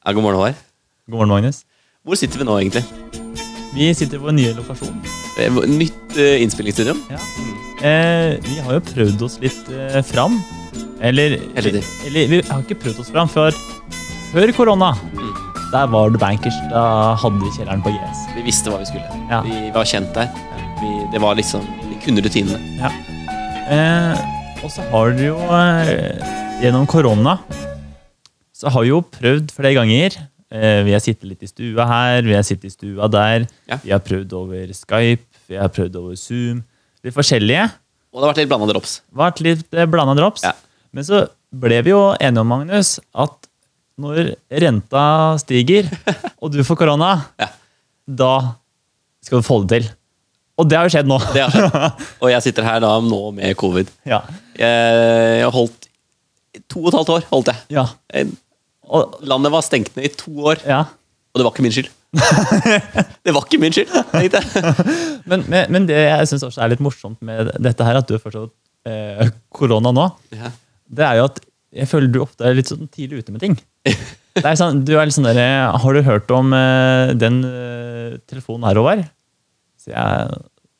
Ja, god morgen, Håvard. God morgen, Magnus. Hvor sitter vi nå, egentlig? Vi sitter på en nye lokasjon. Eh, Nytt uh, innspillingsstudio? Ja. Eh, vi har jo prøvd oss litt eh, fram. Eller, eller, eller vi har ikke prøvd oss fram før, før korona. Mm. Der var det bankers. Da hadde vi kjelleren på GS. Vi visste hva vi skulle. Ja. Vi var kjent der. Vi, det var liksom, Vi kunne rutinene. Eh, og så har dere jo eh, Gjennom korona så har vi jo prøvd flere ganger. Eh, vi har sittet litt i stua her, vi har sittet i stua der. Ja. Vi har prøvd over Skype, vi har prøvd over Zoom. Litt forskjellige. Og det har vært litt blanda drops. Vært litt eh, blanda drops. Ja. Men så ble vi jo enige om, Magnus, at når renta stiger, og du får korona, Ja. da skal du få det til. Og det har jo skjedd nå. Det har skjedd. Og jeg sitter her da nå med covid. Ja. Jeg, jeg har holdt To og et halvt år. holdt jeg. Ja. Jeg- Og, Landet var stengt ned i to år, ja. og det var ikke min skyld. det var ikke min skyld, tenkte jeg. Men, men, men det jeg syns også er litt morsomt med dette her, at du har fortsatt eh, korona nå, Ja. det er jo at jeg føler du ofte er litt sånn tidlig ute med ting. Det er sånn, du er litt sånn der, Har du hørt om eh, den eh, telefonen her, Håvard? Sier jeg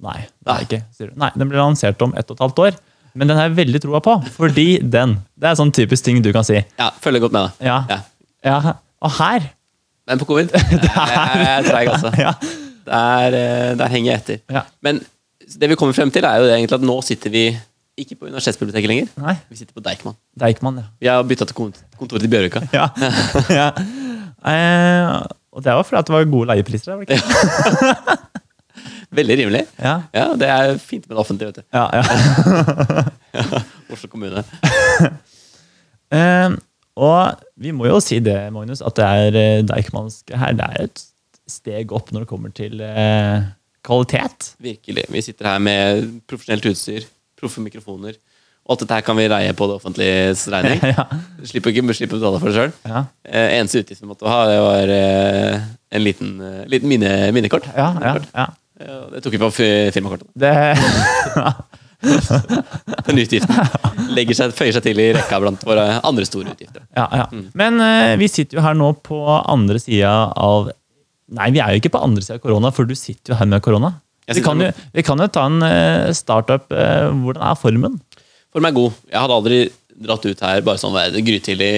nei. Det er ikke. Sier du. Nei, Den ble lansert om ett og et halvt år. Men den har jeg veldig troa på, fordi den Det er sånn typisk ting du kan si. ja, Følger godt med, da. Ja. Ja. ja. Og her Men på covid Jeg jeg er treig, altså. ja. Der, eh, der henger jeg etter. Ja. Men det vi kommer frem til, er jo egentlig at nå sitter vi ikke på universitetsbiblioteket lenger. Nei. Vi sitter på Deichman. Deichman, ja. Vi har bytta til kontoret til Bjørvika. ja. ja. Eh, og det var fordi at det var gode leiepriser. var det ikke? Veldig rimelig. Ja. Ja, Det er fint med det offentlige, vet du. Ja, ja. Oslo kommune. Eh, og vi må jo si det, Magnus, at det er eh, Deichmansk her. Det er et steg opp når det kommer til uh, kvalitet. Virkelig. Vi sitter her med profesjonelt utstyr, proffe mikrofoner. Og alt dette her kan vi leie på det offentliges regning. ja. Slipper ikke slipper å betale for det sjøl. Ja. Eh, eneste utgift vi måtte ha, det var eh, en liten, eh, liten mine, minnekort. Ja, ja, ja. Det tok vi på fi- firmakortet. Det, Den utgiften legger seg, føyer seg til i rekka blant våre andre store utgifter. ja, ja. Men uh, vi sitter jo her nå på andre sida av Nei, vi er jo ikke på andre sida av korona, for du sitter jo her med korona. Vi kan, jo, vi kan jo ta en uh, startup. Uh, Hvordan er formen? Formen er god. Jeg hadde aldri dratt ut her bare sånn grytidlig.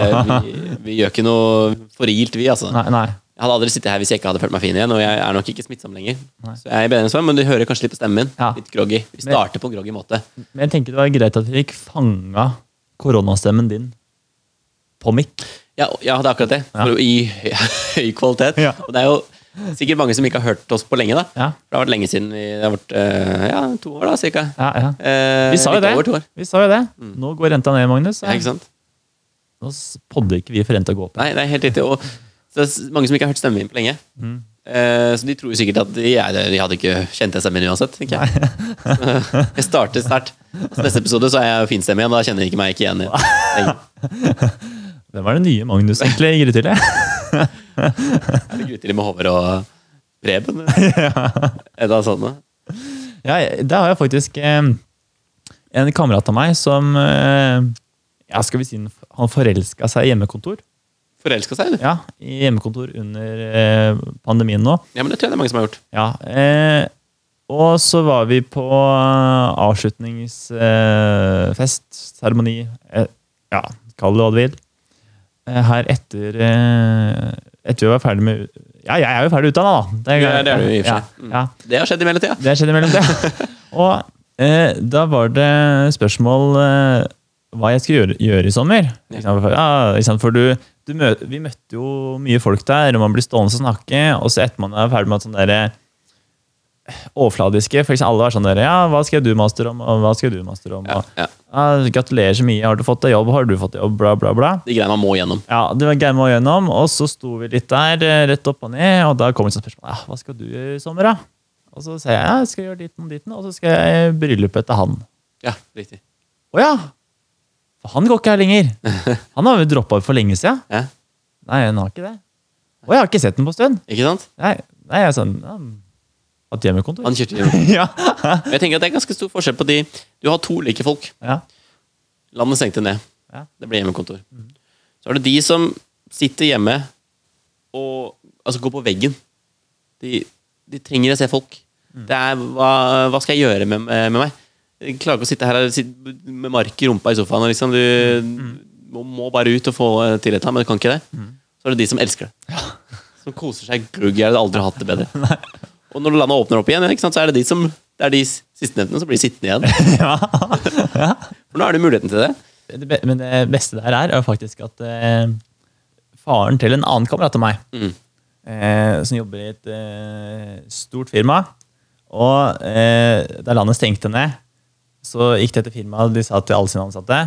Vi, vi gjør ikke noe forilt, vi, altså. Nei, nei. Jeg hadde aldri sittet her hvis jeg ikke hadde følt meg fin igjen, og jeg er nok ikke smittsom lenger. Nei. Så jeg er i sånn, men du hører kanskje litt på stemmen min. Ja. Litt groggy. Vi Men- starter på en groggy måte. Men jeg tenker det var greit at vi fikk fanga koronastemmen din på mikk. Ja, ja, det er akkurat det. Å gi høy, kvalitet. Ja. Og det er jo sikkert mange som ikke har hørt oss på lenge, da. Ja, For det har vært lenge siden vi Det har vært uh, ja, to år, da, cirka. ja, ja. Eh, Vi sa. Vi sa jo det. Nå går renta ned, Magnus. Ja? Nå podder ikke vi for renta å gå opp. Nei, det er helt riktig. Og så det er mange som ikke har hørt stemmen min på lenge. Mm. Eh, så de tror sikkert at de, de hadde ikke kjent den stemmen uansett. tenker jeg. Jeg starter sterkt. Neste episode så er jeg finstemmig igjen, da kjenner de ikke meg ikke igjen. lenger. Hvem er det nye Magnus, egentlig? Grytidlig? Er det gutter med Håvard og Preben? Er det sånn? da? Ja, det har jeg faktisk eh, en kamerat av meg som eh, ja, skal vi si Han forelska seg i hjemmekontor. Forelska seg, du? Ja, I hjemmekontor under eh, pandemien nå. Ja, men det tror jeg det er mange som har gjort. Ja, eh, og så var vi på eh, avslutningsfest, seremoni, eh, ja, kall det hva du vil. Eh, her etter eh, Etter vi var ferdig med Ja, jeg er jo ferdig utdanna, da. Det, Ja, det er du i og for seg. Ja, ja, Det har skjedd i mellomtida. det har skjedd i mellomtida. og eh, da var det spørsmål eh, hva jeg skulle gjøre, gjøre i sommer. Ja. For du, du mø vi møtte jo mye folk der, og man blir stående og snakke, og så etter man er ferdig med at sånn derre overfladiske. For alle var sånn der, ja, hva skal du master om, og hva skal du master om? Ja, Og, ja. ja, gratulerer så mye, har du fått deg jobb, har du fått deg jobb, bla, bla, bla. De greiene man må gjennom. Ja, det var man må gjennom, og så sto vi litt der, eh, rett opp og ned, og da kom et sånt spørsmål, ja, hva skal du gjøre i sommer da? Og så sier jeg, ja, jeg skal gjøre ditten og ditten', og så skal jeg bryllup til han. Ja, riktig. Åja, for han går ikke her lenger. Han har jo droppet for lenge siden. Ja, Nei, han har ikke det. Og jeg har ikke sett den på en stund. Ikke sant? Nei, nei jeg er sånn, ja, hatt hjemmekontor. Han kjørte hjemmekontor. ja. Men Jeg tenker at det er ganske stor forskjell på de Du har to like folk. ja. Landet stengte ned. Ja. Det ble hjemmekontor. Så er det de som sitter hjemme og altså går på veggen. De, de trenger å se folk. Det er, hva, hva skal jeg gjøre med, med meg? Klarer ikke å sitte her med mark i rumpa i sofaen. Liksom. Du må, må bare ut og få til et men du kan ikke det. Så er det de som elsker det. Som koser seg glugg. Jeg hadde aldri hatt det bedre. Og når landet åpner opp igjen, ikke sant, så er det de som det er de sistnevnte som blir sittende igjen. ja. For nå er det muligheten til det. det, men det beste der er, er faktisk at eh, faren til en annen kamerat av meg, Mm. eh, som jobber i et eh, stort firma, og eh, da landet stengte ned, så gikk dette firmaet de sa til alle sine ansatte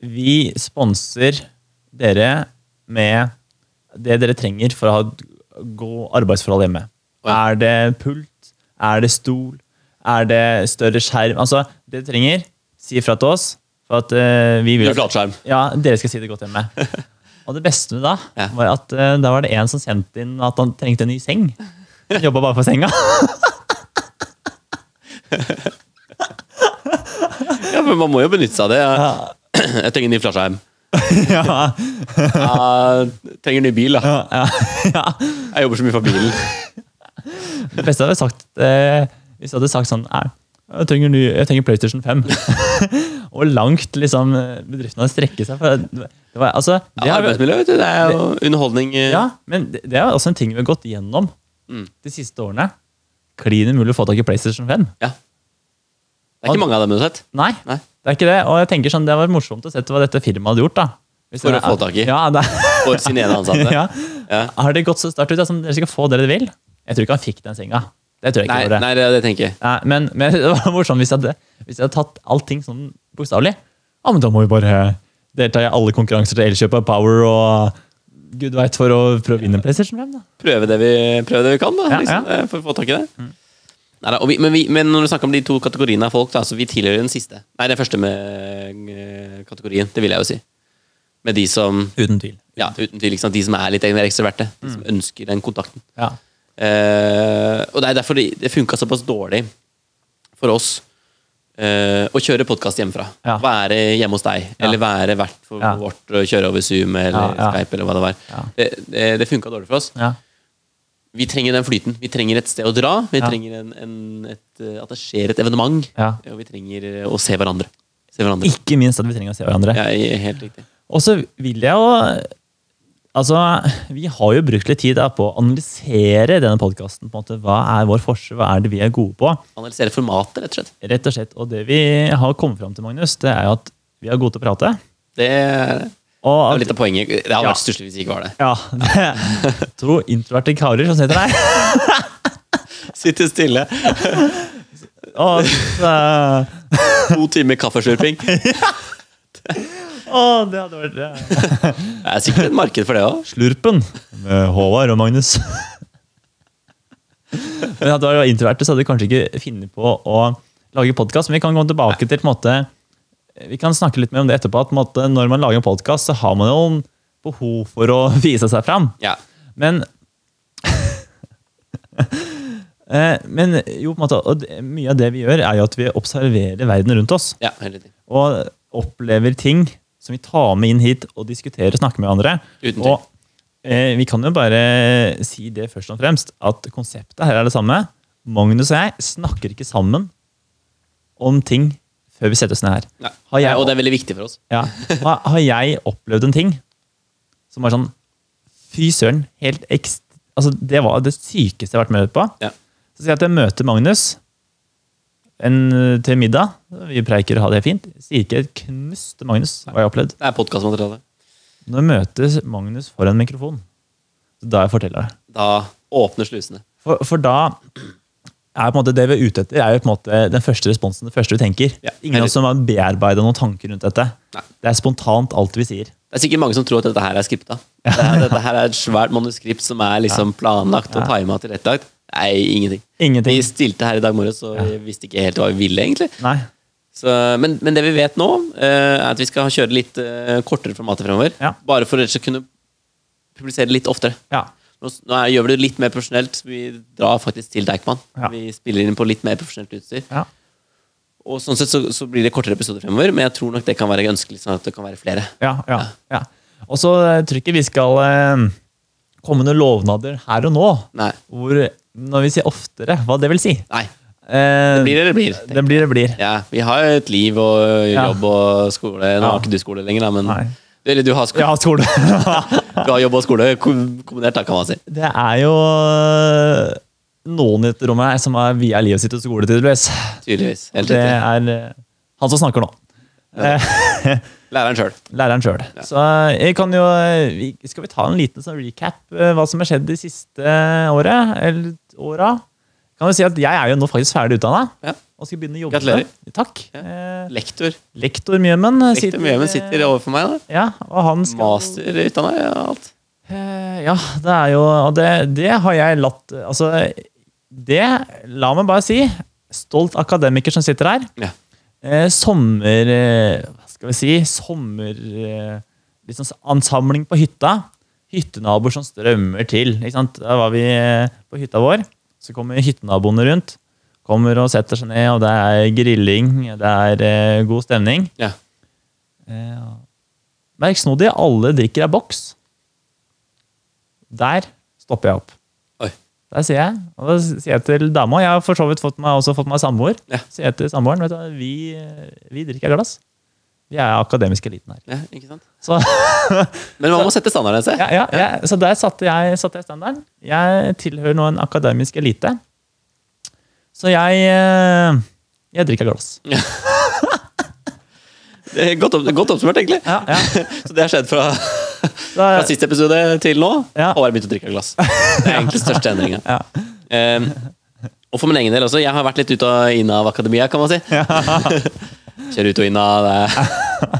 vi sponser dere med det dere trenger for å ha et arbeidsforhold hjemme. Er det pult? Er det stol? Er det større skjerm? Altså, det dere trenger, si ifra til oss. For at uh, vi vil flatskjerm. ja, dere skal si det godt hjemme. Og det beste med da, var at uh, da var det en som sendte inn at han trengte en ny seng. Jobba bare for senga. Ja, men man må jo benytte seg av det. Ja. Jeg trenger ny flatskjerm. ja, Jeg trenger ny bil, da. ja, ja. Jeg jobber så mye for bilen. Det beste hadde sagt eh, hvis jeg hadde sagt sånn jeg trenger, ny, jeg trenger PlayStation 5. og langt liksom bedriften hadde strekket seg. For det, det var, altså, det Ja, arbeidsmiljø, vet du. Det er jo underholdning. eh. ja, men det, det er også en ting vi har gått gjennom Mm. de siste årene. Klin umulig å få tak i PlayStation 5. Ja. Det er ikke mange av dem du har sett. Nei, Nei. det er ikke det. Og jeg tenker sånn, det var morsomt å se hva dette firmaet hadde gjort. da. Hvis For å få tak i. Ja, det, For sine ene ansatte. ja. Ja. Har det gått så sterkt ut? Altså, dere skal få det dere vil? Jeg tror ikke han fikk den senga. Det tror jeg ikke. Nei, det. nei, det, det tenker jeg. Nei, men, men det var morsomt hvis jeg hadde, hvis jeg hadde tatt allting sånn bokstavelig. Ja, men da må vi bare delta i alle konkurranser til Elkjøp og Power og gud veit for å prøve å vinne PlayStation 5. da. Prøve det vi, prøve det vi kan, da, liksom, ja. eh, for å få tak i det. Neida, vi, men, vi, men når du snakker om de to kategoriene av folk, da, så vi tilhører den siste. Nei, den første med eh, kategorien. Det vil jeg jo si. Med de som Uten tvil. ja, uten tvil, de som er litt mer ekstroverte. De som ønsker den kontakten. Ja. Uh, og det er derfor det, det funka såpass dårlig for oss uh, å kjøre podkast hjemmefra. Ja. Være hjemme hos deg, eller være vert for Ja. vårt, og kjøre over Zoom eller Ja, ja. Skype, eller hva det var. Ja. Det, det, det funka dårlig for oss. Vi trenger den flyten. Vi trenger et sted å dra. Vi Ja. trenger en, en, et, eh, at det skjer et evenement. Ja. Og vi trenger eh, å se hverandre. Se hverandre. Ikke minst at vi trenger å se hverandre. Ja, helt riktig. Og så vil jeg jo Altså, Vi har jo brukt litt tid på å analysere denne podkasten. Hva er vår forskjell, hva er det vi er gode på? Analysere formatet, rett og slett. Rett og slett. Og det vi har kommet fram til, Magnus, det er jo at vi er gode til å prate. Det er Og det er litt av poenget. Det hadde Ja. vært stusslig hvis det ikke var det. ja, det to introverte karer som sitter der. Sitte stille. Og så, To timer kaffeslurping. å, det hadde vært det. Det er sikkert et marked for det òg. Slurpen med Håvard og Magnus. Men hadde det vært introverte, så hadde vi kanskje ikke funnet på å lage podkast. Men vi kan komme tilbake til på en måte, Vi kan snakke litt mer om det etterpå. at Når man lager en podkast, så har man jo en behov for å vise seg fram. Ja. Men Eh, Men jo, på en måte, og mye av det vi gjør, er jo at vi observerer verden rundt oss. ja. Og opplever ting som vi tar med inn hit og diskuterer og snakker med hverandre. Uten. Og eh, vi kan jo bare si det først og fremst, at konseptet her er det samme. Magnus og jeg snakker ikke sammen om ting før vi setter oss ned her. Ja. Jeg- og det er veldig viktig for oss. Ja. Har, har jeg opplevd en ting som var sånn Fy søren. Helt ekst... Altså, det var det sykeste jeg har vært med på. Ja. Så sier jeg at jeg møter Magnus en, til middag. Vi preiker og har det fint. Sier ikke et knuss til Magnus. Hva jeg har opplevd. Det er podkastmateriale. Når møter Magnus foran en mikrofon, da jeg forteller det. Da åpner slusene. For, for da er på en måte det vi er ute etter, er jo på en måte den første responsen. Det første vi tenker. Ja, Ingen av oss som har bearbeida noen tanker rundt dette. Nei. Det er spontant alt vi sier. Det er sikkert mange som tror at dette her er skripta. Det her- Dette her er et svært manuskript som er liksom planlagt og tima og tilrettelagt. Nei, ingenting. Ingenting. Vi stilte her i dag morges og vi visste ikke helt hva vi ville, egentlig. Nei. Så, men, men det vi vet nå, eh, er at vi skal kjøre litt eh, kortere formater fremover. Ja. Bare for å kunne publisere litt oftere. Ja. Nå, nå er, gjør vi det litt mer profesjonelt. Vi drar faktisk til Deichman. Ja. Vi spiller inn på litt mer profesjonelt utstyr. ja. Og sånn sett så, så blir det kortere episoder fremover, men jeg tror nok det kan være ønskelig sånn at det kan være flere. Ja, ja, ja. Og så eh, tror jeg ikke vi skal eh, komme noen lovnader her og nå. Nei. Hvor, når vi sier oftere, hva det vil si. Nei. Eh, Det blir eller blir. det blir. Det blir. Ja, vi har jo et liv og jobb og skole. Nå har ikke du skole lenger, da, men Nei. Eller du har, skole, har skole. du har jobb og skole kombinert, da, kan man si. det er jo eh, noen i dette rommet som er via livet sitt og skole, tydeligvis. Tydeligvis. Helt Det er eh, han som snakker nå. Ja, Læreren sjøl. Læreren sjøl. Så eh, jeg kan jo Skal vi ta en liten sånn recap hva som har skjedd de siste året? Eller åra? Kan vi si at jeg er jo nå faktisk ferdig utdanna Ja. og skal begynne å jobbe. Gratulerer. Takk. Ja. Eh, Lektor. lektor Mjømen Lektor Mjømen sitter overfor meg. da Ja, og han skal Masterutdanna og alt. Eh, Ja, det er jo Og det, det har jeg latt Altså, det La meg bare si. Stolt akademiker som sitter her. Ja. Eh, sommer eh, Hva skal vi si? Sommer Liksom ansamling på hytta. Hyttenaboer som strømmer til. Ikke sant? Da var vi eh, på hytta vår. Så kommer hyttenaboene rundt. Kommer og setter seg ned, og det er grilling. Det er eh, god stemning. Ja. Eh, Merksnodig, alle drikker av boks. Der stopper jeg opp. Oi. Der sier jeg, og da sier jeg til dama Jeg har for så vidt fått meg, også fått meg samboer. Ja. Sier jeg til samboeren vet du, vi, vi drikker glass. Vi er akademisk eliten her. ja, ikke sant? Så, Men man må sette standarden, se. ja, ja, ja, så der satte jeg, satte jeg standarden. Jeg tilhører nå en akademisk elite. Så jeg, eh, jeg drikker glass. Det er godt, godt oppsummert, egentlig. Ja, ja. Så det har skjedd fra, fra siste episode til nå. Ja. Og har begynt å drikke glass. Det er egentlig største endringa. Ja. Um, og for min egen del også. Jeg har vært litt ute og inn av akademia, kan man si. Kjører ut og inn av det.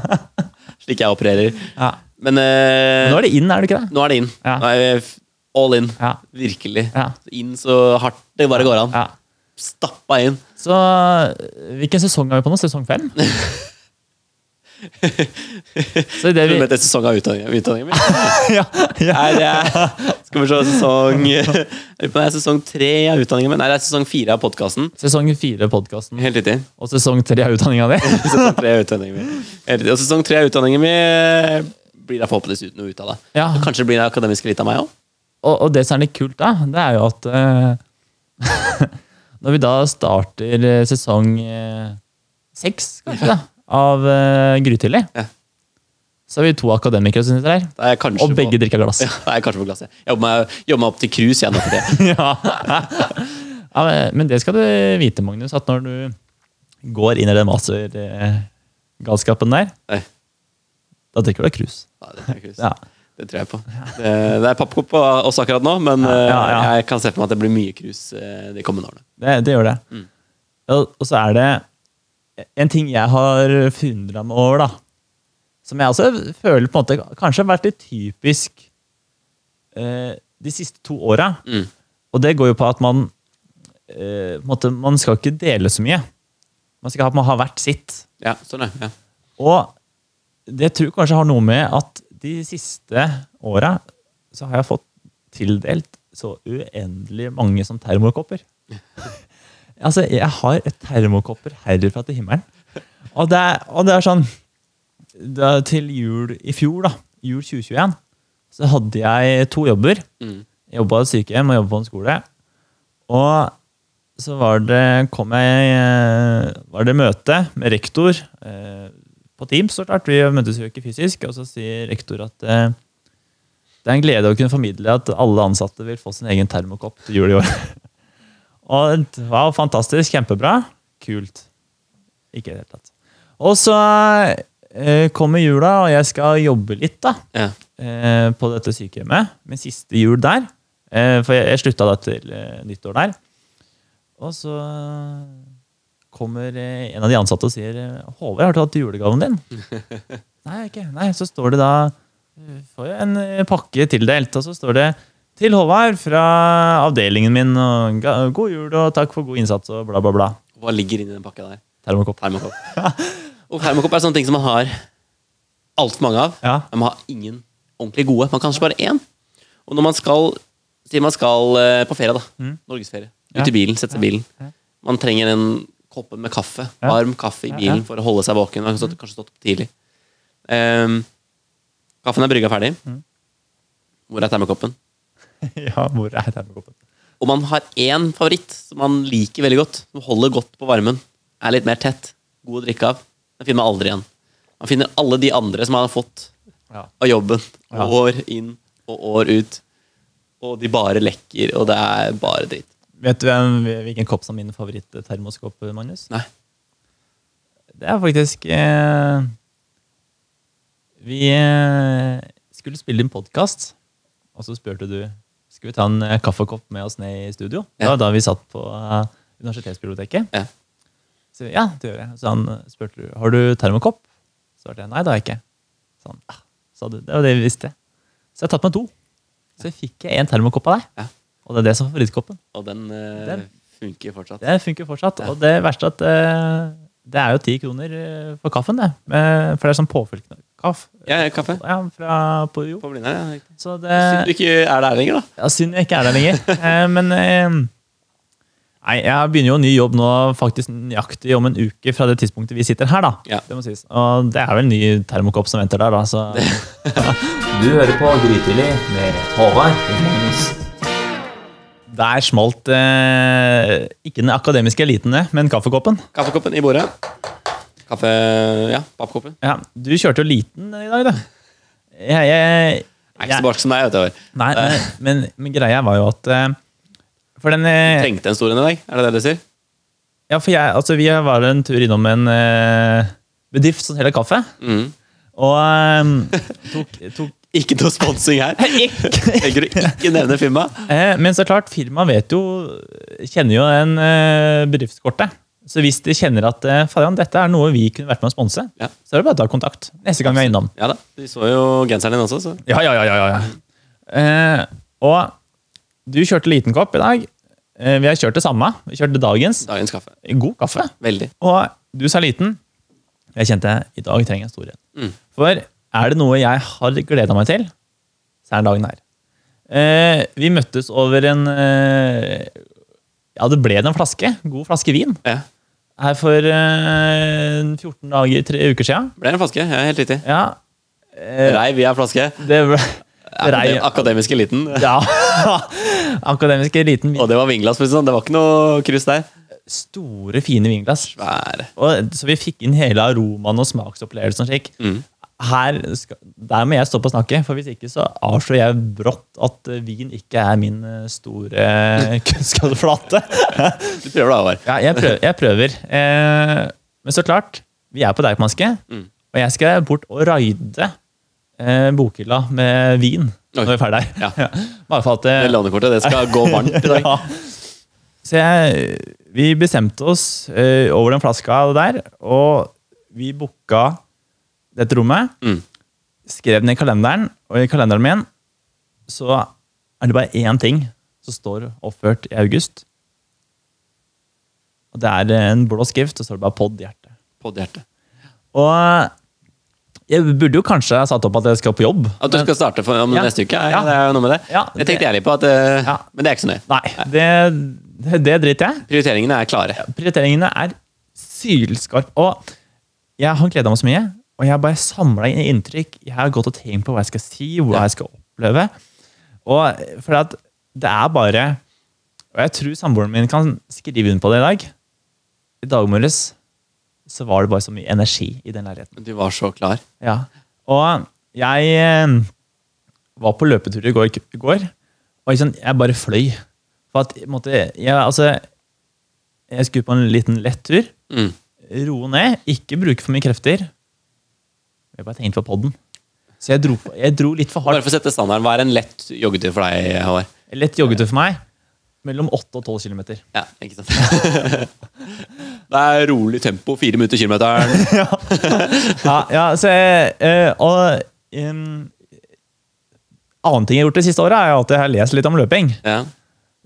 Slik jeg opererer. ja. Men eh, Nå er det inn, er det ikke det? nå er det inn. Ja. All in. Ja. Virkelig. Ja. Inn så hardt det bare går an. ja. Stappa inn. Så hvilken sesong er vi på nå? Sesong fem? Så det Du vi det er sesong av utdanningen, utdanningen min? ja, ja. Nei, det er Skal vi se sesong det er sesong tre av utdanningen min. Nei, det er sesong fire av podkasten. Sesong fire podkasten Helt riktig. og sesong tre av utdanninga di. Sesong tre av utdanningen min. Og sesong tre av utdanningen min blir da forhåpentligvis uten noe ut av det. Ja. Kanskje blir det akademisk litt av meg òg? Og, og det som er litt kult, da, det er jo at uh, Når vi da starter eh, sesong eh, seks, kanskje, da, av uh, Grytidlig, Ja. så er vi to akademikere som sitter her. Er jeg Og begge på, drikker glass. ja, da er kanskje på glasset. Jeg jobber meg, jobber meg opp til cruise igjen etter det. ja. men- det skal du vite, Magnus, at når du går inn i den mastergalskapen der, Nei, da drikker du krus. Ja, det, er cruise. Ja. det tror jeg på. Det, det er pappkopp på oss akkurat nå, men Ja, eh, jeg kan se for meg at det blir mye cruise eh, de kommende årene. Det, det gjør det. Mm. Og så er det en ting jeg har forundra meg over, da. Som jeg også føler på en måte kanskje har vært litt typisk eh, de siste to åra. Mm. Og det går jo på at man eh, på måte, Man skal ikke dele så mye. Man skal ha, hvert sitt. Ja, sånn er. Ja. Og det tror jeg kanskje har noe med at de siste åra så har jeg fått tildelt så uendelig mange som termokopper. altså, jeg har et termokopper herfra til himmelen. Og det er, og det er sånn det er Til jul i fjor, da, jul 2021, så hadde jeg to jobber. Mm. Jobba på et sykehjem og jobba på en skole. Og så var det, kom jeg, eh, var det møte med rektor eh, på Teams. så klart, Vi møtes jo ikke fysisk. Og så sier rektor at eh, det er en glede å kunne formidle at alle ansatte vil få sin egen termokopp til jul i år. og det var fantastisk. Kjempebra. Kult. Ikke i det hele tatt. Og så eh, kommer jula, og jeg skal jobbe litt, da Ja. eh, på dette sykehjemmet. Min siste jul der. Eh, for jeg, jeg slutta da til eh, nyttår der. Og så kommer eh, en av de ansatte og sier eh, 'Håvard, har du hatt julegaven din?' Nei, ikke. Nei, Så står det da Får jeg en pakke tildelt, og så står det 'Til Håvard fra avdelingen min', og 'God jul og takk for god innsats', og bla, bla, bla. Hva ligger inni den pakka der? Termokopp. Termokopp. Og termokopp er sånne ting som man har altfor mange av. Ja. Men man har ingen ordentlig gode. Man kan kanskje bare én. Og når man skal Si man skal eh, på ferie, da. Mm. Norgesferie. Ut i bilen, sette seg i bilen. Man trenger en koppe med kaffe. Varm kaffe i bilen for å holde seg våken. Man har stått, kanskje stått opp tidlig. Um, Kaffen er brygga ferdig. Mm. Hvor er termokoppen? ja, hvor er termokoppen? Og man har én favoritt som man liker veldig godt, som holder godt på varmen. Er litt mer tett. God å drikke av. Den finner man aldri igjen. Man finner alle de andre som man har fått Ja. av jobben. Ja. År inn og år ut. Og de bare lekker, og det er bare dritt. Vet du hvem- hvilken kopp som er min favoritt-termoskop, Magnus? Nei. Det er faktisk eh, Vi eh, skulle spille inn podkast, og så spurte du Skal vi ta en eh, kaffekopp med oss ned i studio. Ja. Da, da vi satt på uh, universitetsbiblioteket. Ja. Så ja, det gjør jeg. Så han spurte du, har du termokopp. Så svarte jeg nei, det har jeg ikke. Så han, ah, sa du, det var det vi visste. Så jeg tatt med to. Så jeg fikk jeg en termokopp av deg. Ja. Og det er det som er favorittkoppen. Og den, uh, Den- funker fortsatt. Den funker fortsatt. Ja. Og det verste er at uh, det er jo ti kroner for kaffen, det. For det er sånn påfyll kaff. Ja, kaffe. Ja, fra på jo. På Blindern, ja. riktig. Så Synd du ikke er der lenger, da. ja, Synd jeg ikke er der lenger. Eh, Men eh, Nei, jeg begynner jo en ny jobb nå faktisk nøyaktig om en uke fra det tidspunktet vi sitter her. da. Ja. Det må sies. Og det er vel en ny termokopp som venter der, da. Så. du hører på Grytidlig med Håvard og Magnus. Der smalt eh, ikke den akademiske eliten ned, men kaffekoppen. Kaffekoppen i bordet. Kaffe Ja, pappkoppen. Ja, Du kjørte jo liten i dag, da. Jeg, jeg, Er ikke så barsk som deg, vet du. Nei, men, men, men greia var jo at eh, For den Du Trengte en stor en i dag, er det det du sier? Ja, for jeg, altså, vi var en tur innom en eh, bedrift som selger kaffe. Mm. Og um, tok, tok Ikke noe sponsing her. Tenker du ikke nevne firmaet? eh, Men så klart, firmaet vet jo Kjenner jo en eh, bedriftskortet. Så hvis de kjenner at eh, dette er noe vi kunne vært med å sponse, Ja. så er det bare å ta kontakt. Neste gang vi er innom. Ja da. De så jo genseren din også, så Ja, ja, ja, ja, ja. Eh, og du kjørte liten kopp i dag. Eh, vi har kjørt det samme. Vi kjørte dagens. dagens kaffe. God kaffe. Veldig. Og du sa liten. Jeg kjente i dag trenger jeg stor en. Mm. For er det noe jeg har gleda meg til, så er det dagen her. Eh, vi møttes over en Ja, det ble en flaske. God flaske vin. Ja. Her for uh, 14 dager, tre uker siden. Ble en flaske. Ja, helt riktig. Ja. Uh, Rei via flaske. det ble Akadem akademiske eliten. Ja. Akademisk eliten. Og det var vinglass, for det. Var ikke noe kryss der. Store, fine vinglass. Svære. Og, så vi fikk inn hele aromaen og smaksopplevelsen. slik. Mm. Her skal, der må jeg stoppe å snakke, for hvis ikke så avslører jeg brått at eh, vin ikke er min eh, store kunnskapsflate. Du prøver da, Håvard. ja, jeg prøver. Jeg prøver. Eh, men så klart, vi er på Deichmanske, Mm. og jeg skal bort og raide eh, bokhylla med vin Oi. når vi er ferdig Ja, Ja. Bare for at eh, Det lånekortet det skal gå varmt i dag. Ja. Så jeg, vi bestemte oss eh, over den flaska der, og vi booka dette rommet. Mm. Skrev den i kalenderen, og i kalenderen min så er det bare én ting som står oppført i august. Og det er en blå skrift, og så står det bare 'Pod hjerte'. Og jeg burde jo kanskje ha satt opp at jeg skal på jobb. At du skal starte for, om Ja. neste uke? Ja, Ja. Det er jo noe med det. Ja, det tenkte jeg litt på, at, eh, Ja. men det er ikke så nøye. Nei, det, det, det driter jeg. Prioriteringene er klare. prioriteringene er sylskarpe. Og jeg har gleda meg så mye, og jeg har bare samla inn inntrykk. Jeg har gått og tenkt på hva jeg skal si, hva jeg skal oppleve. Og for at det er bare Og jeg tror samboeren min kan skrive under på det i dag. I dag morges så var det bare så mye energi i den leiligheten. Men du var så klar. Ja. Og jeg eh, var på løpetur i går, i går og liksom, jeg bare fløy. For at, måte, jeg, altså, jeg skulle på en liten lett tur. Mm. Roe ned, ikke bruke for mye krefter. Jeg bare tenkte på podden. Så jeg dro, jeg dro litt for hardt. Bare for å sette standarden, hva er en lett joggetur for deg, Håvard? Lett joggetur for meg. Mellom 8 og 12 km. Ja, ikke sant? det er rolig tempo, fire minutter kilometeren. Ja, ja, så jeg, eh, og en annen ting jeg har gjort det siste året, er at jeg har lest litt om løping. Ja,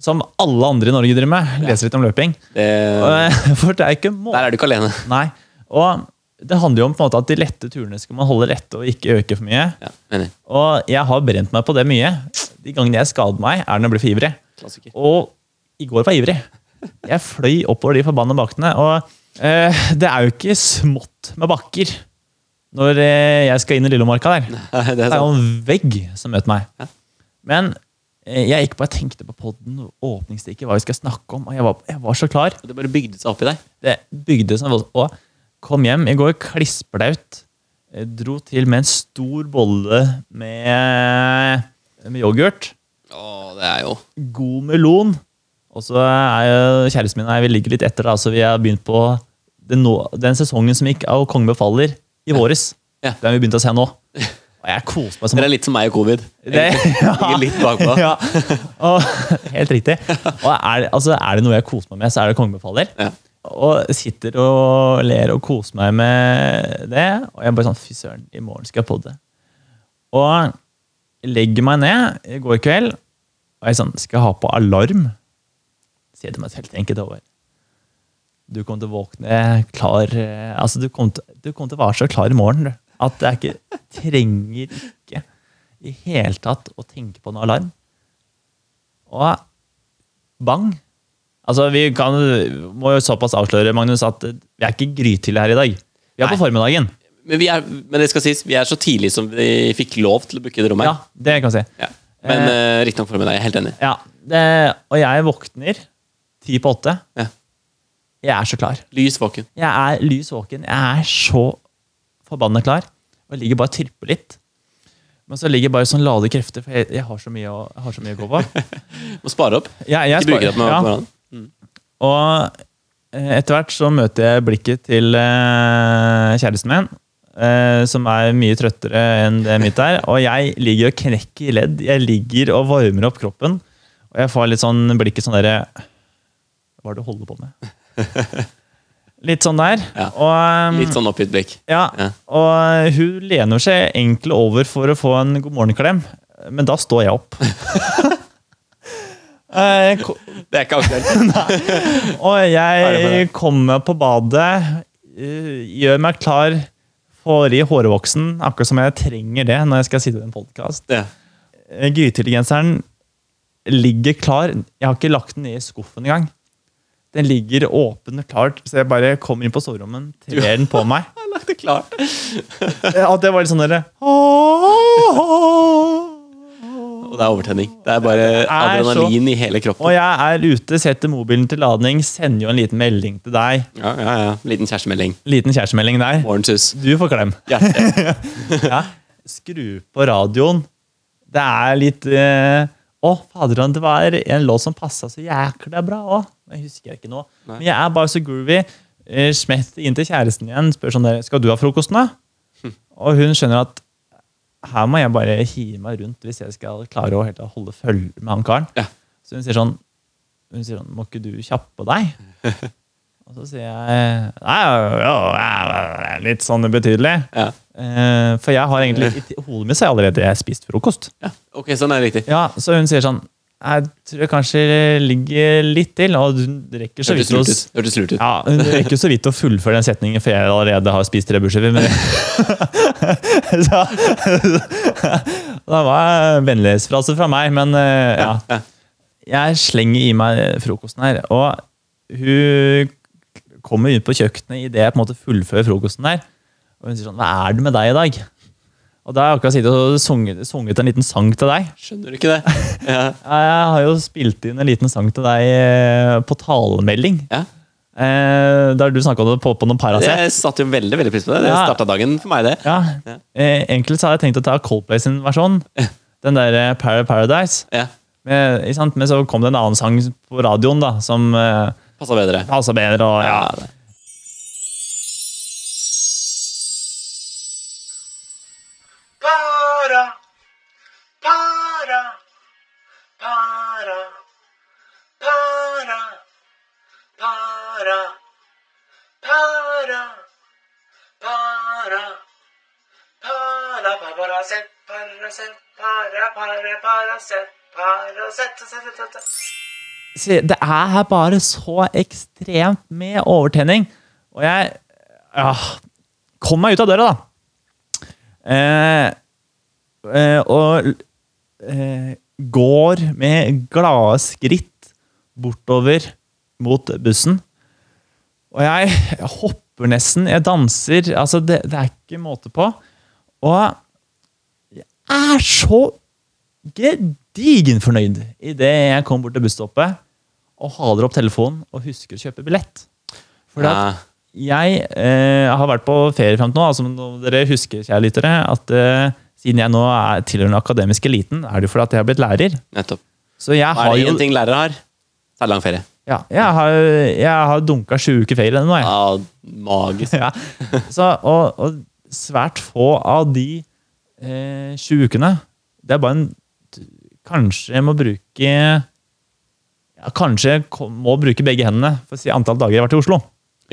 Som alle andre i Norge driver med. Leser litt om løping. det, eh, For det er ikke må der er du ikke alene. Nei. Og det handler jo om på en måte at de lette turene skal man holde lette og ikke øke for mye. Ja. Og jeg har brent meg på det mye. De gangene jeg skader meg, er når jeg blir for ivrig. Klassiker. Og i går var jeg ivrig. Jeg fløy oppover de forbanna bakkene. Og eh, det er jo ikke smått med bakker når eh, jeg skal inn i Lillomarka der. Nei, det er jo en vegg som møter meg. Ja. Men eh, jeg gikk bare jeg tenkte på podden og åpningsstikket, hva vi skal snakke om, og jeg var, jeg var så klar. Og Det bare bygde seg opp i deg. Det bygde seg. Og kom hjem i går klissblaut. Jeg Dro til med en stor bolle med, med yoghurt. Å, det er jo God melon. Og så er jo kjæresten min og jeg vi ligger litt etter, da, så vi har begynt på den, no, den sesongen som gikk av Kongen befaler i våres. Ja. Den har vi begynt å se nå. Og jeg koser meg som Dere er litt som meg og covid. det, Ligger litt bakpå. ja. Og, helt riktig. Og er, altså, er det noe jeg koser meg med, så er det Kongen befaler. Ja. Og sitter og ler og koser meg med det. Og jeg bare sånn Fy søren, i morgen skal jeg podde. Og legger meg ned i går kveld, og jeg sånn Skal jeg ha på alarm? Sier til meg selv, tenk et år. Du kommer til å våkne klar eh, Altså, du kommer til, kom til å være så klar i morgen, du. At jeg ikke trenger ikke i hele tatt å tenke på noe alarm. Og bang. Altså, vi kan, må jo såpass avsløre, Magnus, at vi er ikke grytidlig her i dag. Vi er på formiddagen. Men, vi er, men det skal sies, vi er så tidlig som vi fikk lov til å booke det rommet Ja, det kan jeg si. Ja. Men eh, riktignok formiddag. Jeg er helt enig. Ja, det, og jeg våkner ti på åtte. Ja. Jeg er så klar. Lys våken. Jeg er lys våken. Jeg er så forbanna klar. Og ligger bare og tripper litt. Men så ligger jeg bare sånn lade krefter, for jeg, jeg, har så mye å, jeg har så mye å gå på. Må spare opp. Jeg, jeg Ikke bruke det på ja. Morgenen. Og eh, etter hvert så møter jeg blikket til eh, kjæresten min, eh, som er mye trøttere enn det mitt er. Og jeg ligger og knekker i ledd. Jeg ligger og varmer opp kroppen. Og jeg får litt sånn blikket sånn derre Hva er det du holder på med? Litt sånn der. Ja. Og, um, Litt sånn oppgitt blikk. ja, Ja. og hun lener seg egentlig over for å få en god morgen-klem, men da står jeg opp. Eh, Det er ikke aktuelt. Og jeg kommer på badet, eh, gjør meg klar, får i hårvoksen, akkurat som jeg trenger det når jeg skal sitte i en podkast. Ja. Grytidligenseren ligger klar. Jeg har ikke lagt den i skuffen engang. Den ligger åpen og klart, så jeg bare kommer inn på soverommet, trer den på meg. Jeg lagt det klart. At det var litt sånn derre Og det er overtenning. Det er bare er så- adrenalin i hele kroppen. Og jeg er ute, setter mobilen til ladning, sender jo en liten melding til deg. Ja, ja, ja. Liten kjærestemelding. Liten kjærestemelding der. Morgensus. Du får klem. Hjerte. Ja. Skru på radioen. Det er litt eh, Å, fader, det var en låt som passa så jækla bra òg. Jeg husker ikke nå. Nei. Men jeg er bare så groovy. Eh, inn til kjæresten igjen. Spør sånn der, Skal du ha frokosten, da? Og hun skjønner at her må jeg bare hive meg rundt hvis jeg skal klare å helt holde følge med han karen. Ja. Så hun sier sånn Hun sier sånn Må ikke du kjappe deg? Og så sier jeg Nei, ja, ja, litt sånn ubetydelig. Ja. Eh, for jeg har egentlig i hodet mitt så har jeg allerede spist frokost. ja. Ok, sånn er det riktig. Ja, Så hun sier sånn Jeg tror jeg kanskje ligger litt til, og hun rekker så vidt å. Hørtes lurt ut. ja, hun rekker så vidt å fullføre den setningen, for jeg allerede har spist tre brødskiver. Men så, det var en vennlighetsfrase fra meg, men eh, ja. Ja. Jeg slenger i meg frokosten her, og hun kommer ut på kjøkkenet idet jeg på en måte fullfører frokosten her. Og hun sier sånn Hva er det med deg i dag? Og da har jeg akkurat sittet og sunget, sunget en liten sang til deg. Skjønner du ikke det? Ja. Jeg har jo spilt inn en liten sang til deg eh, på talemelding. ja. Eh, der du snakka om det på, på noen Paracet. Jeg satte jo veldig veldig pris på det. Det Ja. starta dagen for meg, det. Ja. Eh, egentlig så hadde jeg tenkt å ta Coldplay sin versjon. Den der Para Paradise. Ja. Men, sant? Men så kom det en annen sang på radioen da, som eh, Passa bedre. passa bedre. Og, ja. Para, para, para, para, Paracet, Paracet, para, para, Paracet, Paracet, Det er her bare så ekstremt med overtenning. Og jeg ja, Kom meg ut av døra, da. Eh, eh, og eh, går med glade skritt bortover mot bussen. Og jeg, jeg hopper nesten, jeg danser. Altså, det, det er ikke måte på. Og jeg er så gedigen fornøyd idet jeg kommer bort til busstoppet og haler opp telefonen og husker å kjøpe billett. For Ja. jeg eh, har vært på ferie fram til nå. Altså, nå dere husker, kjære lyttere, at eh, siden jeg nå er tilhører den akademiske eliten, er det jo fordi at jeg har blitt lærer. Nettopp. Så jeg har er det jo en ting lærere har? Så er det lang ferie. Ja, jeg har, jeg har dunka sju uker feil nå, jeg. Ja, magisk. Ja. Så, og, og svært få av de eh, sju ukene Det er bare en Kanskje jeg må bruke ja, Kanskje jeg må bruke begge hendene for å si antall dager jeg har vært i Oslo.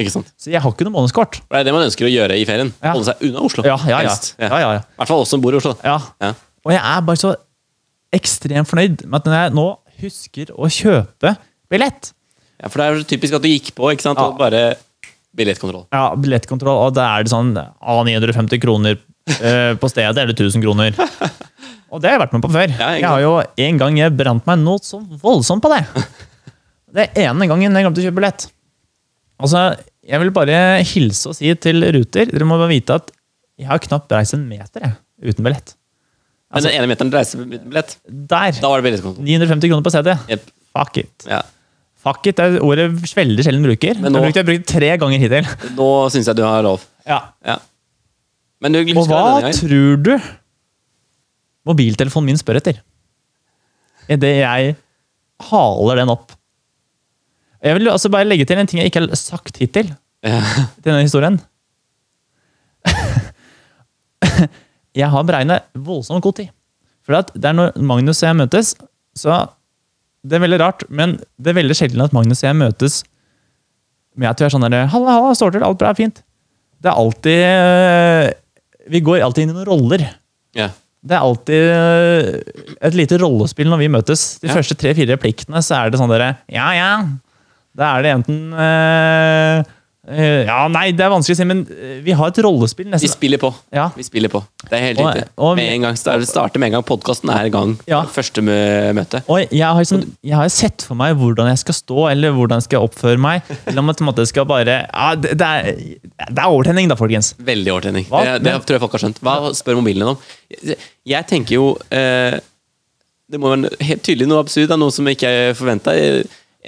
Ikke sant? Så jeg har ikke noe månedskort. Det er det man ønsker å gjøre i ferien. Ja. Holde seg unna Oslo. Ja, ja, ja. ja, ja, ja. I hvert fall oss som bor i Oslo. ja. Ja. Og jeg er bare så ekstremt fornøyd med at jeg nå husker å kjøpe billett Ja, for det er jo typisk at du gikk på, ikke sant? Ja. Og bare billettkontroll. Ja, billettkontroll, og da er det sånn ah, 950 kroner eh, på stedet, eller 1000 kroner. Og det har jeg vært med på før. Ja, jeg har jo En gang jeg brant meg noe så voldsomt på det. Det ene gangen jeg glemte å kjøpe billett. Altså, Jeg vil bare hilse og si til Ruter Dere må bare vite at jeg har knapt reist en meter jeg, uten billett. Men den ene meteren reisebillett, Der! da var det billettkontroll. 950 kroner på stedet. Yep. Fuck it. Ja. Fuck it er ordet veldig sjelden bruker. Men nå-. Jeg har brukt det tre ganger hittil. Nå syns jeg du har lov. Ja. Ja. Men du Og hva det tror du mobiltelefonen min spør etter? Idet jeg haler den opp. Jeg vil altså bare legge til en ting jeg ikke har sagt hittil Ja. til denne historien. jeg har beregna voldsomt god tid. For at det er når Magnus og jeg møtes, så Det er veldig rart, men det er veldig sjelden at Magnus og jeg møtes med at vi er sånn der Halla, halla, står til, alt bra, fint. Det er alltid øh, Vi går alltid inn i noen roller. Ja. Det er alltid øh, et lite rollespill når vi møtes. De Ja. første tre-fire replikkene så er det sånn dere Ja, ja. Da er det enten øh, øh, Ja, nei, det er vanskelig å si, men øh, vi har et rollespill. Vi spiller på. Ja. Vi spiller på. Det er helt Og- riktig. og med en gang starter, med en gang podkasten er i gang. Ja. Første møte. Og jeg har, liksom, jeg har sett for meg hvordan jeg skal stå, eller hvordan jeg skal oppføre meg. Eller om jeg en måte skal bare ja, det, det, er, det er overtenning, da, folkens. Veldig overtenning. Hva? Det, det tror jeg folk har skjønt. Hva spør mobilen om? Jeg, jeg tenker jo uh, Det må være helt tydelig noe absurd, da, noe som jeg ikke forventa.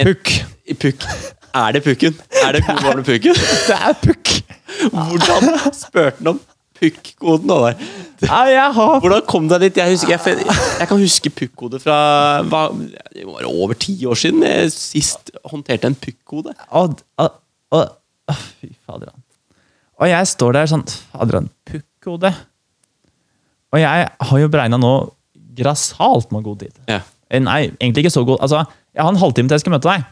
Pukk. Pukk. Er det pukken? Er det god gamle pukken? Det er pukk! Hvordan spurte han om pukk-koden? Ja, jeg har Hvordan kom du deg dit? Jeg, husker, jeg, jeg kan huske pukk-kode fra hva, det var over ti år siden jeg sist håndterte en pukk-kode. Fy fader. Og jeg står der sånn Fader, han pukkhode. Og jeg har jo beregna nå grassat med god tid. Ja. Eh, Nei, egentlig ikke så god. Altså, jeg har en halvtime til jeg skal møte deg.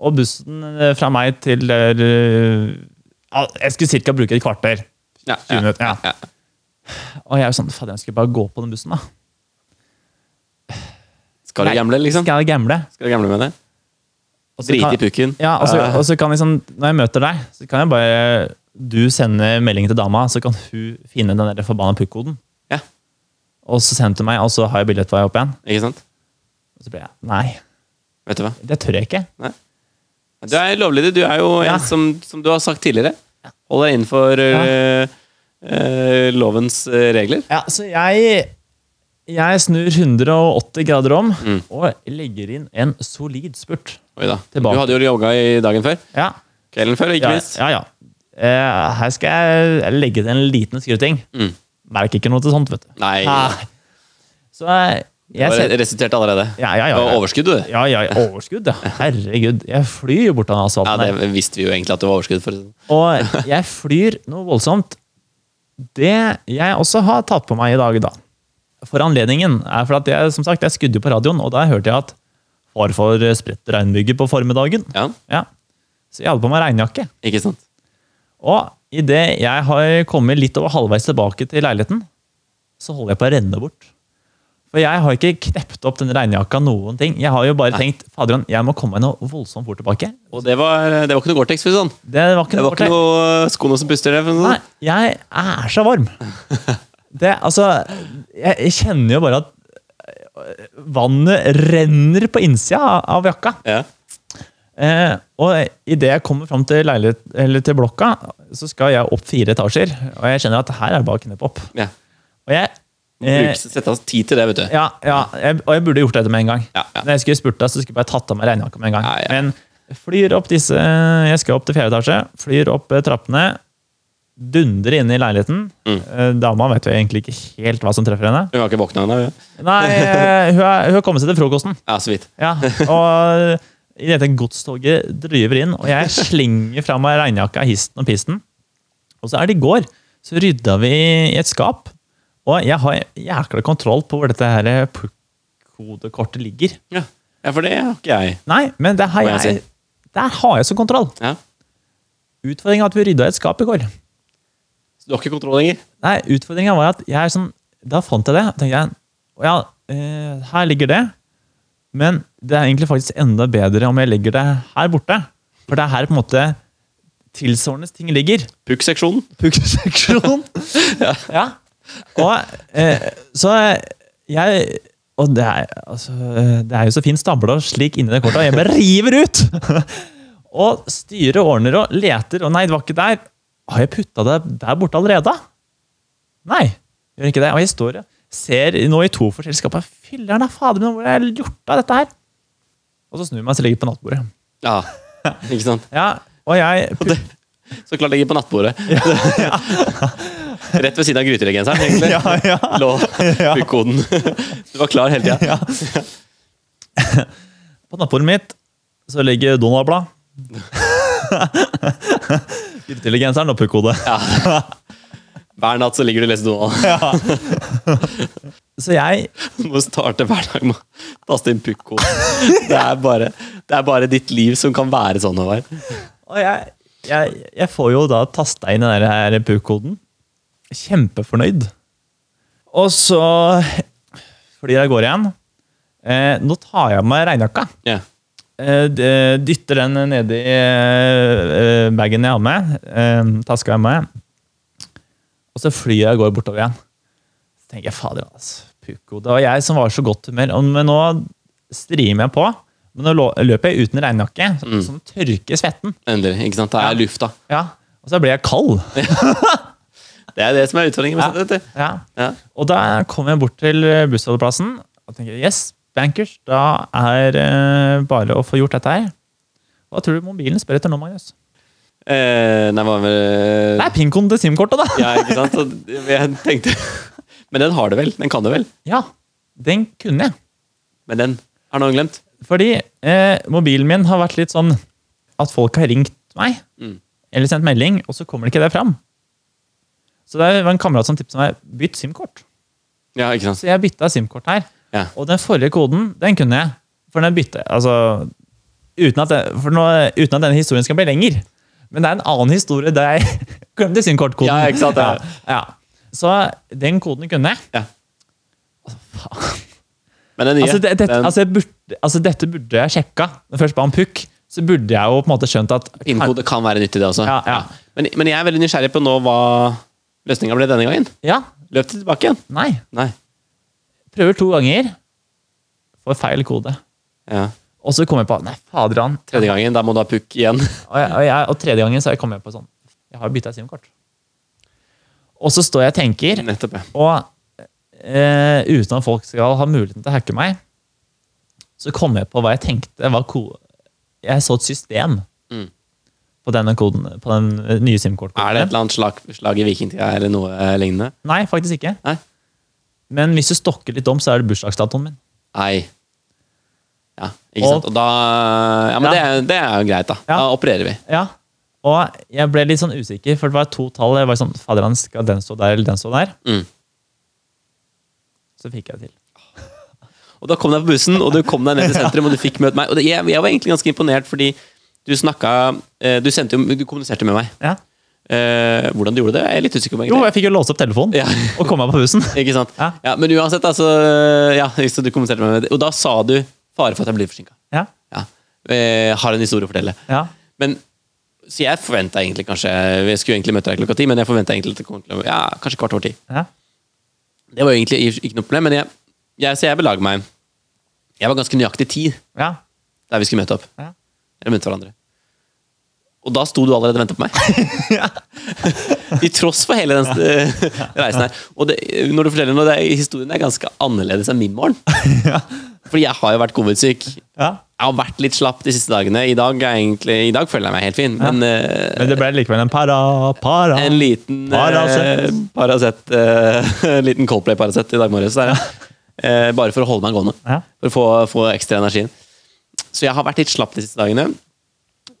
Og bussen eh, fra meg til der, Jeg skulle cirka bruke et kvarter. Ja, ja, minutter, ja. ja. Og jeg er jo sånn Fader, jeg skal bare gå på den bussen, da. Skal du Nei, gamble, liksom? Skal jeg gamble? Skal du gamble med det? Og Drite i pukken? Ja, og så, og så kan liksom, Når jeg møter deg, så kan jeg bare Du sende melding til dama, så kan hun finne den der forbanna pukkoden. Ja. Og så sender hun meg, og så har jeg billett på vei opp igjen. Ikke sant? Og så blir jeg Nei, Vet du hva? det tør jeg ikke. Du er lovlydig. Du er jo Ja. en som, som du har sagt tidligere. Holder deg innenfor øh, øh, lovens øh, regler. Ja, så jeg Jeg snur 180 grader om Mm. og legger inn en solid spurt. Oi da. Tilbake. Du hadde jo yoga i dagen før. Ja, Kvelden før, ikke ja, minst. ja. ja. Eh, her skal jeg legge til en liten skruting. Mm. Merker ikke noe til sånt, vet du. Nei, Nei. Så jeg jeg ser Resulterte allerede. Ja, ja, ja. Ja. overskudd, du. Ja, ja, ja, overskudd, ja. Herregud. Jeg flyr jo bort av Ja, det visste vi jo egentlig at det var overskudd. for Og jeg flyr noe voldsomt. Det jeg også har tatt på meg i dag, da, for anledningen, er for at jeg som sagt, jeg skudde jo på radioen, og da hørte jeg at farfar spredte regnbyger på formiddagen. Ja, Ja. Så jeg hadde på meg regnjakke. ikke sant? Og idet jeg har kommet litt over halvveis tilbake til leiligheten, så holder jeg på å renne bort. For jeg har ikke knept opp den regnjakka noen ting. Jeg har jo bare tenkt Faderen, jeg må komme meg noe voldsomt fort tilbake. Og det var, det var ikke noe Gore-Tex, å si det sånn. Det var ikke Det noe var ikke noe skoene som puster det. det Nei, sånn. jeg er så varm. Det, altså, jeg, kjenner jo bare at øh, vannet renner på innsida av- jakka. Ja. Eh, og idet jeg kommer fram til, eller til blokka, så skal jeg opp fire etasjer. Og jeg kjenner at her er det bare å kneppe opp. Ja. Og jeg, eh, Sette av tid til det, vet du. ja, ja jeg, og jeg burde gjort dette med en gang. Ja, ja. Når jeg skulle spurt deg, så skulle jeg bare tatt av meg regnjakka med en gang. Ja. Men flyr opp disse Jeg skal opp til fjerde etasje, flyr opp eh, trappene, dundrer inn i leiligheten. Mm. Eh, Dama vet jo egentlig ikke helt hva som treffer henne. Hun har ikke våkna ennå? Nei, eh, hun har kommet seg til frokosten. Ja, så vidt. Ja, og i dette godstoget driver inn, og jeg slenger fra meg regnjakka, histen og pisten. Og så er det i går, så rydda vi i et skap. Og jeg har jækla kontroll på hvor dette her puck-kodekortet ligger. Ja. ja, for det har ikke jeg. Nei, men det har jeg jeg, der har jeg så kontroll. Ja. Utfordringa var at vi rydda et skap i går. Så du har ikke kontroll lenger? Nei, utfordringa var at jeg er sånn Da fant jeg det. tenkte jeg, ja, eh, her ligger det. Men det er egentlig faktisk enda bedre om jeg legger det her borte. For det er her på en måte tilsvarende ting ligger. Pukkseksjonen. Pukkseksjonen. ja. ja. Og eh, så jeg Og det er, altså, det er jo så fint stabla slik inni det kortet, og jeg bare river ut! og styrer, ordner og leter, og nei, det var ikke der. Har jeg putta det der borte allerede? Nei, gjør ikke det. Og jeg står og ser nå i to forskjellige skap. Filler'n, fader, men hvor har jeg gjort av dette her? Og så snur jeg meg og jeg på nattbordet. Ja. Ikke sant? Ja, og jeg Og det, så klart ligger på nattbordet. Rett ved siden av gryteregenseren, egentlig. Ja, ja. Lå puck-koden. Du var klar hele tida. Ja. På nattbordet mitt så ligger Donald-blad. Gryteregenseren og pukkhodet. Hver natt så ligger du og leser Donald. Så jeg Du må starte hver dag med å taste inn puck-koden. Det, er bare- det er bare ditt liv som kan være sånn, Håvard. Og jeg, jeg, jeg får jo da tasta inn den pukkhoden. Kjempefornøyd. Og så flyr jeg av gårde igjen. Eh, nå tar jeg av meg regnjakka. Yeah. Eh, dytter den nedi eh, bagen jeg har med. Eh, taska jeg med. Og så flyr jeg av gårde bortover igjen. Så tenker jeg, fader, altså. Puko. Det var jeg som var så godt humør. Men nå strimer jeg på. Men nå løper jeg uten regnjakke, som Mm. sånn tørker svetten. Endelig. ikke sant? Det er lufta. Ja. Og så blir jeg kald. Det er det som er utfordringen. med Ja. sånt, vet du. Ja. Ja. Og da kom jeg bort til bussholdeplassen og tenker yes, bankers, da er det bare å få gjort dette her. Hva tror du mobilen spør etter nå, Magnus? Eh, nei, hva med Det er pinkoden til SIM-kortet, da! Ja, ikke sant? Så jeg tenkte Men den har det vel? Den kan det vel? Ja, den kunne jeg. Men den har noen glemt? Fordi eh, mobilen min har vært litt sånn at folk har ringt meg Mm. eller sendt melding, og så kommer det ikke det fram. Så det var en kamerat som tipset meg bytt SIM-kort. Ja, ikke sant? Så jeg bytta SIM-kort her. Ja. Og den forrige koden, den kunne jeg. For den bytte altså, uten, at for nå, uten at denne historien skal bli lenger. Men det er en annen historie der jeg glemte SIM-kortkoden. Ja, ikke sant, ja. Ja. Så den koden kunne jeg. Ja. Men den nye Altså, det, det, den, altså, burde, altså, dette burde jeg sjekka. Når jeg først ba om pukk, så burde jeg jo på en måte skjønt at Pinnkode kan være nyttig, det også. Ja, ja. Men, men jeg er veldig nysgjerrig på nå hva løsninga ble denne gangen. Ja, Løp det tilbake igjen? nei. Nei. Prøver to ganger. Får feil kode. Ja. Og så kommer jeg på Nei, fader han. Tredje gangen, da må du ha pukk igjen. Og, jeg, og, jeg, og tredje gangen så har jeg på sånn Jeg har bytta SIM-kort. Og så står jeg og tenker, Nettopp, og eh, uten at folk skal ha muligheten til å hacke meg, så kom jeg på hva jeg tenkte var Jeg så et system. På denne koden, på den eh, nye SIM-kortkoden. Er det et eller annet slag, slag i vikingtida eller noe eh, lignende? Nei, faktisk ikke. Nei. Men hvis du stokker litt om, så er det bursdagsdatoen min. Nei. Ja, ikke Og- sant. Og da Ja, men Ja. Det, det er jo greit, da. Ja. Da opererer vi. Ja. Og jeg ble litt sånn usikker, for det var to tall. Jeg var sånn, Fader, han skal den stå der eller den stå der? Mm. Så fikk jeg det til. Og da kom du på bussen, og du kom deg ned til sentrum, og du fikk møte meg. Og det, jeg, jeg var egentlig ganske imponert, fordi du snakka eh, Du sendte du kommuniserte med meg. Ja. Eh, hvordan du gjorde det, Jeg er litt usikker på. Jo, jeg fikk jo låse opp telefonen Ja. og komme meg på husen. Ikke sant? Ja. Ja, men uansett, altså Ja, så du kommuniserte med meg. Og da sa du fare for at jeg blir forsinka. Ja. Ja. Eh, har en historie å fortelle. Ja. Men Så jeg forventa egentlig kanskje Vi skulle egentlig møte deg klokka ti, men jeg forventa egentlig at det kom til Ja, kanskje kvart over ti. Ja. Det var jo egentlig ikke noe problem, men jeg, jeg, så jeg belager meg Jeg var ganske nøyaktig ti Ja. der vi skulle møte opp. Ja. Eller møtte hverandre. Og da sto du allerede og ventet på meg. I tross for hele den eh, reisen her. Og det, når du forteller noe, det historien er ganske annerledes enn min morgen. Fordi jeg har jo vært covid-syk. Jeg har vært litt slapp de siste dagene. I dag, egentlig, i dag føler jeg meg helt fin, men ja. Men det ble likevel en para, para. en liten Paracet. eh, Paracet eh, En liten Coldplay-Paracet i dag morges. der. Eh, bare for å holde meg gående. For å få, få ekstra energien. Så jeg har vært litt slapp de siste dagene.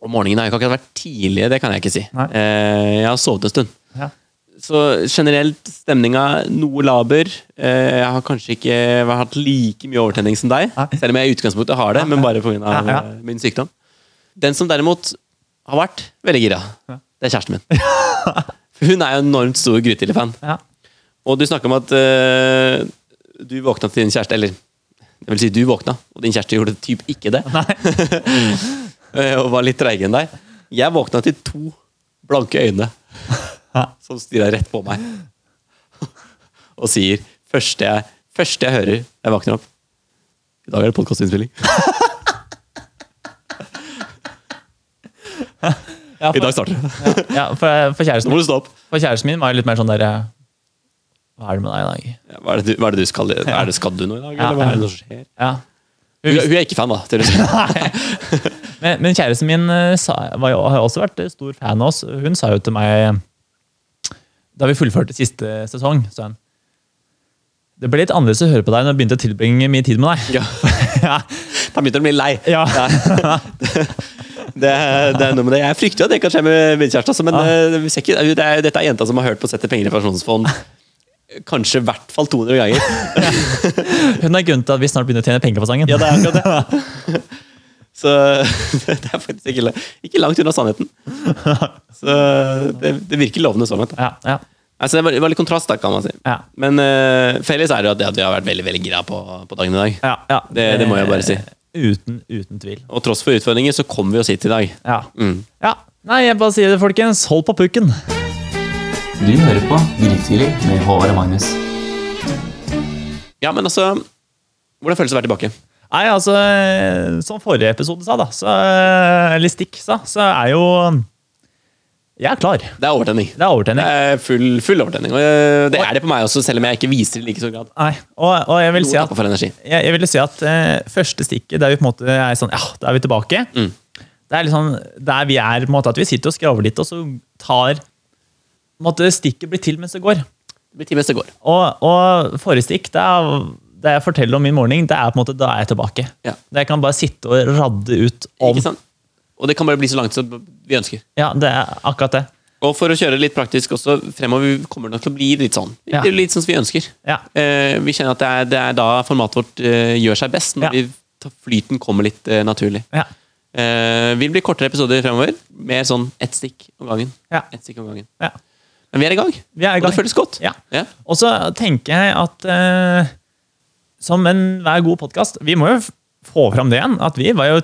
Og morgenen har jeg ikke akkurat vært tidlig, det kan jeg ikke si. Eh, jeg har sovet en stund. Ja. Så generelt stemninga noe laber. Eh, jeg har kanskje ikke hatt like mye overtenning som deg, Nei. selv om jeg i utgangspunktet har det, men bare pga. Ja, ja. eh, min sykdom. Den som derimot har vært veldig gira, det er kjæresten min. Hun er jo en enormt stor Grytidlig-fan. Ja. Og du snakker om at eh, du våkna til din kjæreste, eller det vil si du våkna, og din kjæreste gjorde typ ikke det. Eh, og var litt treigere enn deg. Jeg våkna til to blanke øyne som stirra rett på meg. og sier første jeg, første jeg hører jeg våkner opp I dag er det podkastinnspilling. Ja, I dag starter det. Ja, for, for, kjæresten, for kjæresten min var jo litt mer sånn der eh, Hva er det med deg i dag? Ja, Hva er det du, hva er det du skal Er det Skal du nå i dag, Ja, eller hva er det som skjer? Ja. Hun, hun er ikke fan, da. tydeligvis. Men, men kjæresten min eh, sa, var har også vært eh, stor fan av oss. Hun sa jo til meg da vi fullførte siste sesong, sa hun Det ble litt annerledes å høre på deg når jeg begynte å tilbringe mye tid med deg. Ja. Ja. Da begynte det å bli lei. Ja. Det, er- det er noe med det. Jeg frykter jo at det kan skje med min kjæreste, men ja. vi ikke, det er, dette er jenta som har hørt på å sette penger i pensjonsfond kanskje i hvert fall 200 ganger. Hun er grunnen til at vi snart begynner å tjene penger på sangen. Ja, det er akkurat det. Så det er faktisk ikke, ikke langt unna sannheten. Så det, det virker lovende sånn. Ja, ja, Altså, det var, det var litt kontrast, da, kan man si. ja, Men uh, felles er det jo at, det at vi har vært veldig veldig gira på, på dagen i dag. ja, ja. Det- det må jeg bare si. Uten, uten tvil. Og tross for utfordringer så kommer vi oss hit i dag. Ja. Mm. ja. Nei, jeg bare sier det, folkens. Hold på pukken. Du hører på Grytidlig med Håvard og Magnus. Ja, men altså Hvordan føles det å være tilbake? Nei, altså, eh, som forrige episode sa, da, så, eh, eller Stikk sa, så er jo Jeg er klar. Det er overtenning. Det er overtenning. Det er full, full overtenning. Og øh, det er det på meg også, selv om jeg ikke viser det i like stor grad. Nei, og, og jeg vil si at jeg, jeg vil si at uh, første stikket der vi på en måte er sånn, ja, da er vi tilbake. Mm. Det er liksom der vi er, på en måte, at vi sitter og skraver litt, og så tar måte, stikket blir til mens det går. Det blir til mens det går. Og, og forrige stikk, det er, det jeg forteller om min morgen, det er på en måte, da er jeg tilbake. Ja. Jeg kan bare sitte og radde ut om? Og det kan bare bli så langt som vi ønsker. Ja, det er akkurat det. Og for å kjøre litt praktisk også, fremover kommer det nok til å bli litt sånn. Ja. Litt sånn som vi ønsker. Ja. Eh, vi kjenner at det er, det er da formatet vårt eh, gjør seg best, når vi tar, flyten kommer litt eh, naturlig. Ja. Eh, vil bli kortere episoder fremover. Mer sånn ett stikk om gangen. Ja. Ett stikk om gangen. ja. Men vi er i gang. Vi er i Og det føles godt. Ja. Ja. Og så tenker jeg at eh, som enhver god podkast Vi må jo få fram det igjen, at vi var jo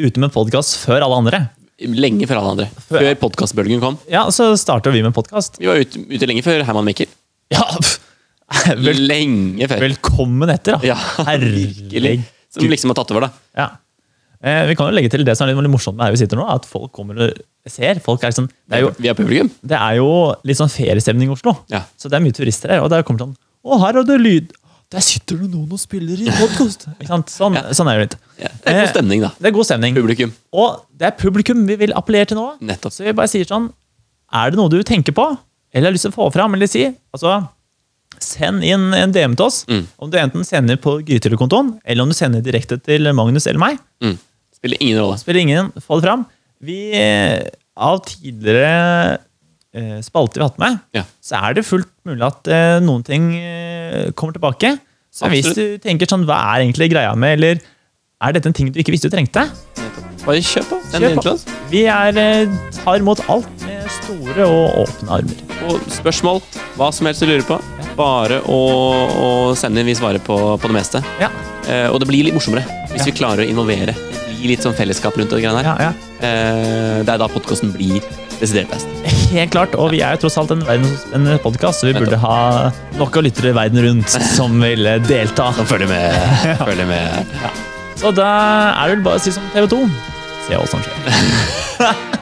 ute med podkast før alle andre. Lenge før alle andre. Før- Før podkastbølgen kom. Ja, så starta vi med podkast. Vi var ute, ute lenge før Herman Mikkel. Ja. Vel, Lenge før. velkommen etter, da. Ja. Herregud. Som liksom har tatt over, da. Ja. Eh, vi kan jo legge til det som er litt, morsomt med her vi sitter nå, at folk kommer og ser. Folk er sånn, det, er jo, Vi er publikum. det er jo litt sånn feriestemning i Oslo. Ja. Så det er mye turister her. Og der kommer sånn Å, her er det lyd! Der sitter det noen og spiller i podkast! Sånn, Ja. sånn er det litt. Ja, det er god Eh, stemning, da. Det er god stemning. Publikum. Og det er publikum vi vil appellere til nå. Nettopp. Så vi bare sier sånn Er det noe du tenker på, eller har lyst til å få fram, eller si altså, Send inn en DM til oss. Mm. Om du enten sender på Grytidlig-kontoen, eller om du sender direkte til Magnus eller meg. Mm. Spiller ingen rolle. Spiller ingen, få det fram. Vi, eh, av tidligere eh, spalter vi har hatt med, Ja. så er det fullt mulig at eh, noen ting eh, kommer tilbake. Så hvis du tenker sånn, hva er egentlig greia med, eller er dette en ting du ikke visste du trengte? Bare kjør på. Kjør på. Vi er, eh, tar imot alt med store og åpne armer. Og spørsmål, hva som helst du lurer på, bare å, å sende inn. Vi svarer på, på det meste. Ja, Eh, og det blir litt morsommere hvis Ja. vi klarer å involvere. Blir litt sånn fellesskap rundt det greiene her. ja, ja. Eh, det er da podkasten blir desidert best. Helt klart, og vi er jo tross alt en en podkast, så vi burde ha nok av lyttere verden rundt som vil delta. delta. Følg med. Følg med. Så da er det vel bare å si som TV 2. se hva som skjer.